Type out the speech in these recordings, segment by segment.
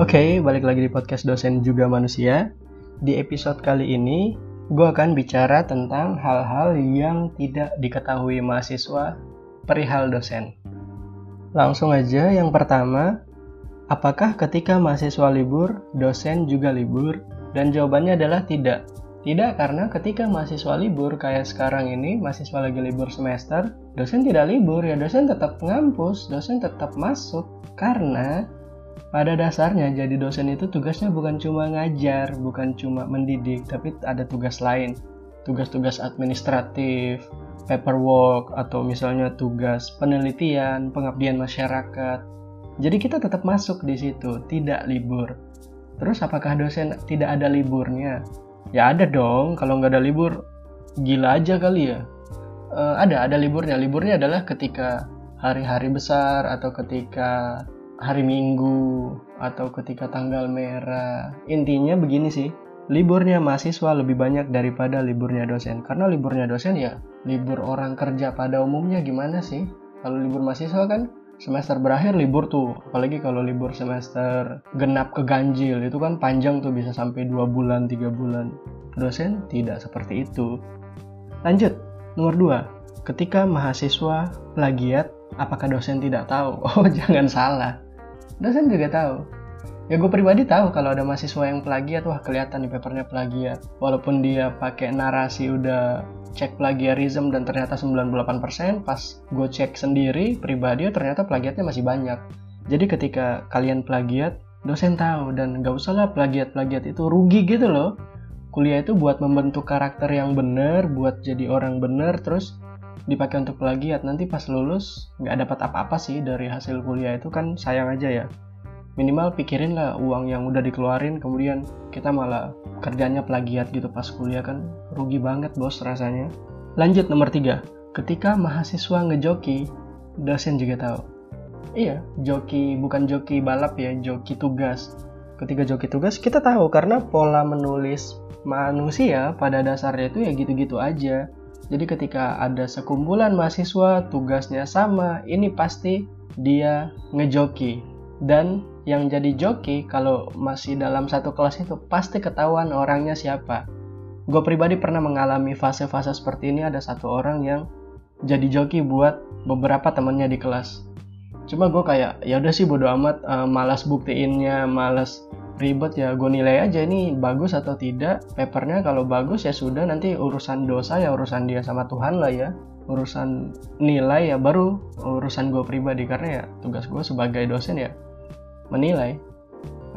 Oke, balik lagi di podcast dosen juga manusia. Di episode kali ini, gue akan bicara tentang hal-hal yang tidak diketahui mahasiswa perihal dosen. Langsung aja, yang pertama, apakah ketika mahasiswa libur, dosen juga libur? Dan jawabannya adalah tidak. Tidak karena ketika mahasiswa libur kayak sekarang ini, mahasiswa lagi libur semester, dosen tidak libur ya, dosen tetap ngampus, dosen tetap masuk karena pada dasarnya jadi dosen itu tugasnya bukan cuma ngajar, bukan cuma mendidik, tapi ada tugas lain. Tugas-tugas administratif, paperwork, atau misalnya tugas penelitian, pengabdian masyarakat. Jadi kita tetap masuk di situ, tidak libur. Terus apakah dosen tidak ada liburnya? Ya ada dong, kalau nggak ada libur, gila aja kali ya. Uh, ada, ada liburnya. Liburnya adalah ketika hari-hari besar atau ketika hari Minggu atau ketika tanggal merah. Intinya begini sih, liburnya mahasiswa lebih banyak daripada liburnya dosen. Karena liburnya dosen ya libur orang kerja pada umumnya gimana sih? Kalau libur mahasiswa kan semester berakhir libur tuh apalagi kalau libur semester genap ke ganjil itu kan panjang tuh bisa sampai dua bulan tiga bulan dosen tidak seperti itu lanjut nomor dua ketika mahasiswa plagiat apakah dosen tidak tahu oh jangan salah dosen juga tahu. Ya gue pribadi tahu kalau ada mahasiswa yang plagiat wah kelihatan nih papernya plagiat. Walaupun dia pakai narasi udah cek plagiarism dan ternyata 98% pas gue cek sendiri pribadi ternyata plagiatnya masih banyak. Jadi ketika kalian plagiat dosen tahu dan gak usah lah plagiat-plagiat itu rugi gitu loh. Kuliah itu buat membentuk karakter yang bener buat jadi orang bener terus dipakai untuk plagiat. Nanti pas lulus nggak dapat apa-apa sih dari hasil kuliah itu kan sayang aja ya. Minimal pikirin lah uang yang udah dikeluarin kemudian kita malah kerjanya plagiat gitu pas kuliah kan. Rugi banget bos rasanya. Lanjut nomor tiga. Ketika mahasiswa ngejoki dosen juga tahu. Iya joki bukan joki balap ya joki tugas. Ketika joki tugas kita tahu karena pola menulis manusia pada dasarnya itu ya gitu-gitu aja jadi ketika ada sekumpulan mahasiswa tugasnya sama ini pasti dia ngejoki dan yang jadi joki kalau masih dalam satu kelas itu pasti ketahuan orangnya siapa. Gue pribadi pernah mengalami fase-fase seperti ini ada satu orang yang jadi joki buat beberapa temennya di kelas. Cuma gue kayak ya udah sih bodo amat, uh, malas buktiinnya, malas ribet ya gue nilai aja ini bagus atau tidak. Papernya kalau bagus ya sudah nanti urusan dosa ya urusan dia sama Tuhan lah ya urusan nilai ya baru urusan gue pribadi karena ya tugas gue sebagai dosen ya menilai,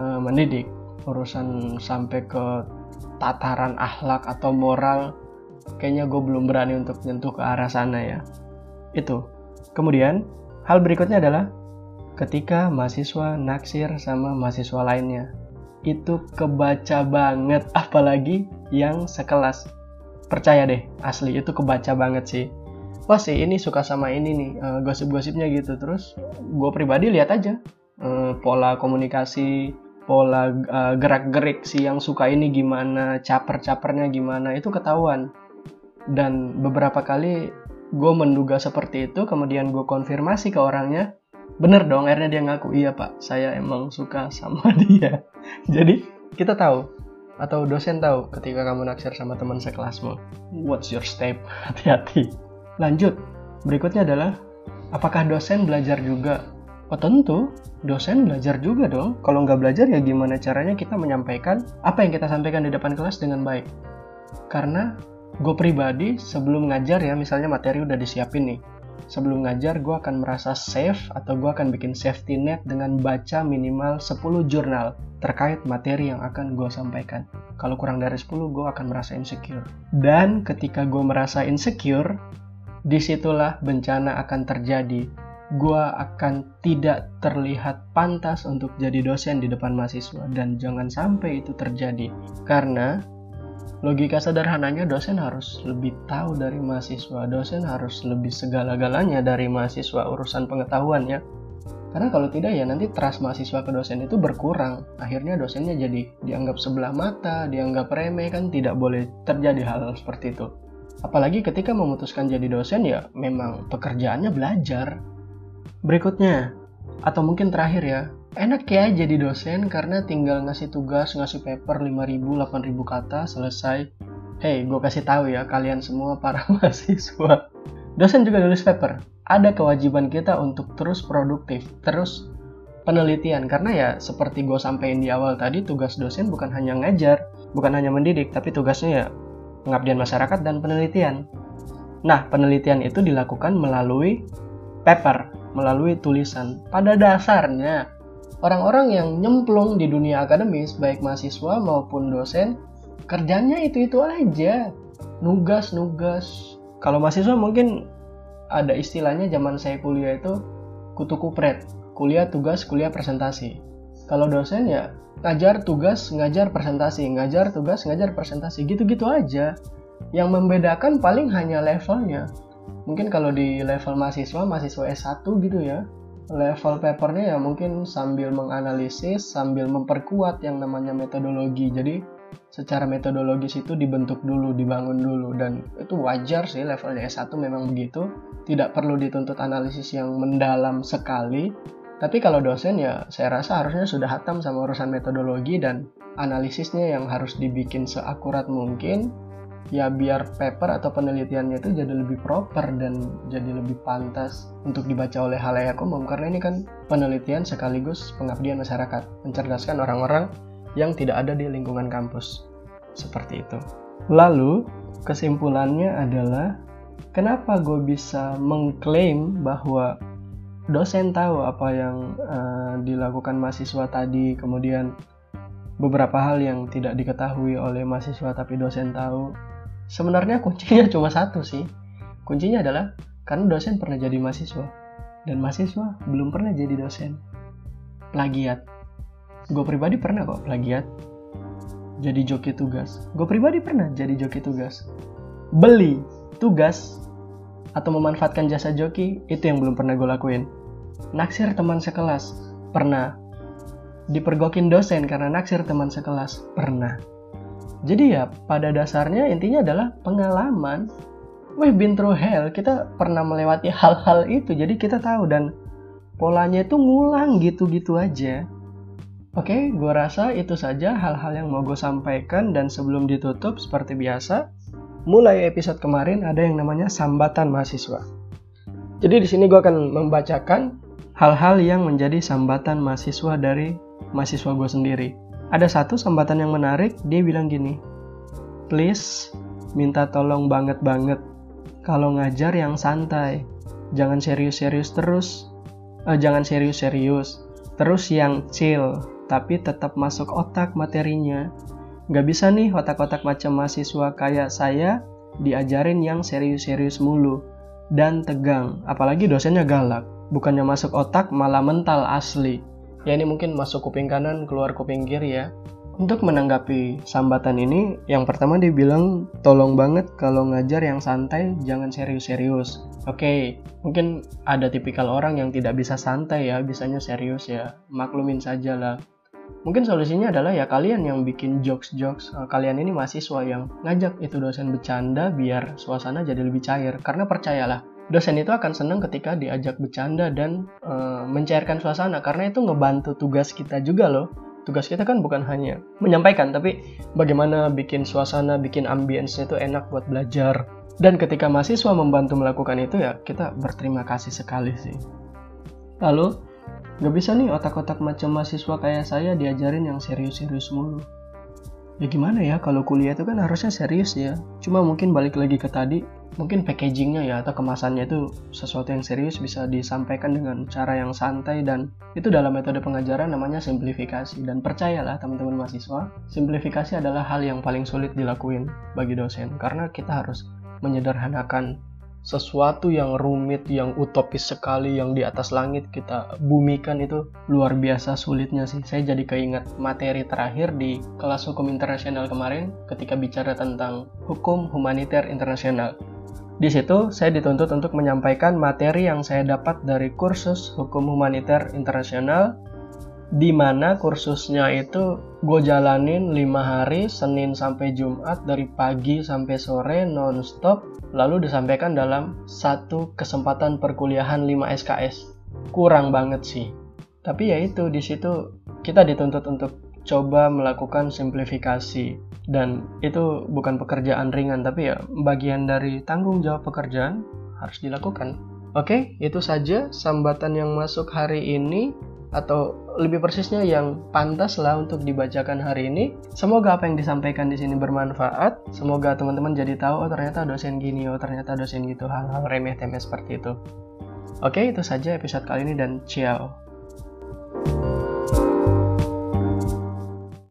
uh, mendidik, urusan sampai ke tataran akhlak atau moral, kayaknya gue belum berani untuk nyentuh ke arah sana ya. Itu. Kemudian, hal berikutnya adalah ketika mahasiswa naksir sama mahasiswa lainnya. Itu kebaca banget, apalagi yang sekelas. Percaya deh, asli itu kebaca banget sih. Wah sih ini suka sama ini nih, uh, gosip-gosipnya gitu. Terus gue pribadi lihat aja, uh, pola komunikasi pola uh, gerak-gerik si yang suka ini gimana caper-capernya gimana itu ketahuan dan beberapa kali gue menduga seperti itu kemudian gue konfirmasi ke orangnya bener dong akhirnya dia ngaku iya pak saya emang suka sama dia jadi kita tahu atau dosen tahu ketika kamu naksir sama teman sekelasmu what's your step hati-hati lanjut berikutnya adalah apakah dosen belajar juga Oh tentu, dosen belajar juga dong. Kalau nggak belajar ya gimana caranya kita menyampaikan apa yang kita sampaikan di depan kelas dengan baik. Karena gue pribadi sebelum ngajar ya, misalnya materi udah disiapin nih. Sebelum ngajar gue akan merasa safe atau gue akan bikin safety net dengan baca minimal 10 jurnal terkait materi yang akan gue sampaikan. Kalau kurang dari 10 gue akan merasa insecure. Dan ketika gue merasa insecure, di situlah bencana akan terjadi gue akan tidak terlihat pantas untuk jadi dosen di depan mahasiswa dan jangan sampai itu terjadi karena logika sederhananya dosen harus lebih tahu dari mahasiswa. Dosen harus lebih segala-galanya dari mahasiswa urusan pengetahuannya karena kalau tidak ya nanti trust mahasiswa ke dosen itu berkurang. Akhirnya dosennya jadi dianggap sebelah mata dianggap remeh kan tidak boleh terjadi hal, -hal seperti itu. Apalagi ketika memutuskan jadi dosen ya memang pekerjaannya belajar. Berikutnya, atau mungkin terakhir ya, enak ya jadi dosen karena tinggal ngasih tugas, ngasih paper 5000, 8000 kata, selesai. Hey, gue kasih tahu ya kalian semua para mahasiswa. Dosen juga nulis paper. Ada kewajiban kita untuk terus produktif, terus penelitian. Karena ya seperti gue sampaikan di awal tadi, tugas dosen bukan hanya ngajar, bukan hanya mendidik, tapi tugasnya ya pengabdian masyarakat dan penelitian. Nah, penelitian itu dilakukan melalui paper, melalui tulisan. Pada dasarnya, orang-orang yang nyemplung di dunia akademis, baik mahasiswa maupun dosen, kerjanya itu-itu aja. Nugas-nugas. Kalau mahasiswa mungkin ada istilahnya zaman saya kuliah itu kutu kupret. Kuliah tugas, kuliah presentasi. Kalau dosen ya ngajar tugas, ngajar presentasi, ngajar tugas, ngajar presentasi, gitu-gitu aja. Yang membedakan paling hanya levelnya. Mungkin kalau di level mahasiswa, mahasiswa S1 gitu ya, level papernya ya mungkin sambil menganalisis, sambil memperkuat yang namanya metodologi. Jadi secara metodologis itu dibentuk dulu, dibangun dulu dan itu wajar sih levelnya S1 memang begitu. Tidak perlu dituntut analisis yang mendalam sekali, tapi kalau dosen ya saya rasa harusnya sudah hatam sama urusan metodologi dan analisisnya yang harus dibikin seakurat mungkin ya biar paper atau penelitiannya itu jadi lebih proper dan jadi lebih pantas untuk dibaca oleh halayak umum. Karena ini kan penelitian sekaligus pengabdian masyarakat mencerdaskan orang-orang yang tidak ada di lingkungan kampus. Seperti itu. Lalu kesimpulannya adalah kenapa gue bisa mengklaim bahwa dosen tahu apa yang uh, dilakukan mahasiswa tadi, kemudian beberapa hal yang tidak diketahui oleh mahasiswa tapi dosen tahu. Sebenarnya kuncinya cuma satu sih. Kuncinya adalah karena dosen pernah jadi mahasiswa dan mahasiswa belum pernah jadi dosen. Plagiat. Gue pribadi pernah kok plagiat. Jadi joki tugas. Gue pribadi pernah jadi joki tugas. Beli tugas atau memanfaatkan jasa joki itu yang belum pernah gue lakuin. Naksir teman sekelas pernah. Dipergokin dosen karena naksir teman sekelas pernah. Jadi ya pada dasarnya intinya adalah pengalaman. We've been through hell, kita pernah melewati hal-hal itu, jadi kita tahu dan polanya itu ngulang gitu-gitu aja. Oke, gue rasa itu saja hal-hal yang mau gue sampaikan dan sebelum ditutup seperti biasa, mulai episode kemarin ada yang namanya sambatan mahasiswa. Jadi di sini gue akan membacakan hal-hal yang menjadi sambatan mahasiswa dari mahasiswa gue sendiri. Ada satu sambatan yang menarik, dia bilang gini, please minta tolong banget-banget kalau ngajar yang santai, jangan serius-serius terus, eh, jangan serius-serius, terus yang chill, tapi tetap masuk otak materinya, Nggak bisa nih otak-otak macam mahasiswa kayak saya diajarin yang serius-serius mulu dan tegang, apalagi dosennya galak. Bukannya masuk otak, malah mental asli. Ya ini mungkin masuk kuping kanan, keluar kuping kiri ya. Untuk menanggapi sambatan ini, yang pertama dia bilang, tolong banget kalau ngajar yang santai, jangan serius-serius. Oke, okay, mungkin ada tipikal orang yang tidak bisa santai ya, bisanya serius ya. Maklumin saja lah. Mungkin solusinya adalah ya kalian yang bikin jokes-jokes, uh, kalian ini mahasiswa yang ngajak itu dosen bercanda biar suasana jadi lebih cair. Karena percayalah, dosen itu akan senang ketika diajak bercanda dan uh, mencairkan suasana karena itu ngebantu tugas kita juga loh. Tugas kita kan bukan hanya menyampaikan, tapi bagaimana bikin suasana, bikin ambience itu enak buat belajar. Dan ketika mahasiswa membantu melakukan itu ya kita berterima kasih sekali sih. Lalu Gak bisa nih otak-otak macam mahasiswa kayak saya diajarin yang serius-serius mulu. Ya gimana ya kalau kuliah itu kan harusnya serius ya. Cuma mungkin balik lagi ke tadi, mungkin packagingnya ya atau kemasannya itu sesuatu yang serius bisa disampaikan dengan cara yang santai dan itu dalam metode pengajaran namanya simplifikasi dan percayalah teman-teman mahasiswa, simplifikasi adalah hal yang paling sulit dilakuin bagi dosen karena kita harus menyederhanakan sesuatu yang rumit, yang utopis sekali, yang di atas langit kita bumikan itu luar biasa sulitnya sih. Saya jadi keinget materi terakhir di kelas hukum internasional kemarin ketika bicara tentang hukum humaniter internasional. Di situ saya dituntut untuk menyampaikan materi yang saya dapat dari kursus hukum humaniter internasional di mana kursusnya itu gue jalanin 5 hari Senin sampai Jumat dari pagi sampai sore nonstop. Lalu disampaikan dalam satu kesempatan perkuliahan 5 SKS kurang banget sih. Tapi ya itu di situ kita dituntut untuk coba melakukan simplifikasi. Dan itu bukan pekerjaan ringan tapi ya bagian dari tanggung jawab pekerjaan harus dilakukan. Oke, itu saja sambatan yang masuk hari ini atau lebih persisnya yang pantas lah untuk dibacakan hari ini. Semoga apa yang disampaikan di sini bermanfaat. Semoga teman-teman jadi tahu oh ternyata dosen gini, oh ternyata dosen gitu, hal-hal remeh-temeh seperti itu. Oke, itu saja episode kali ini dan ciao.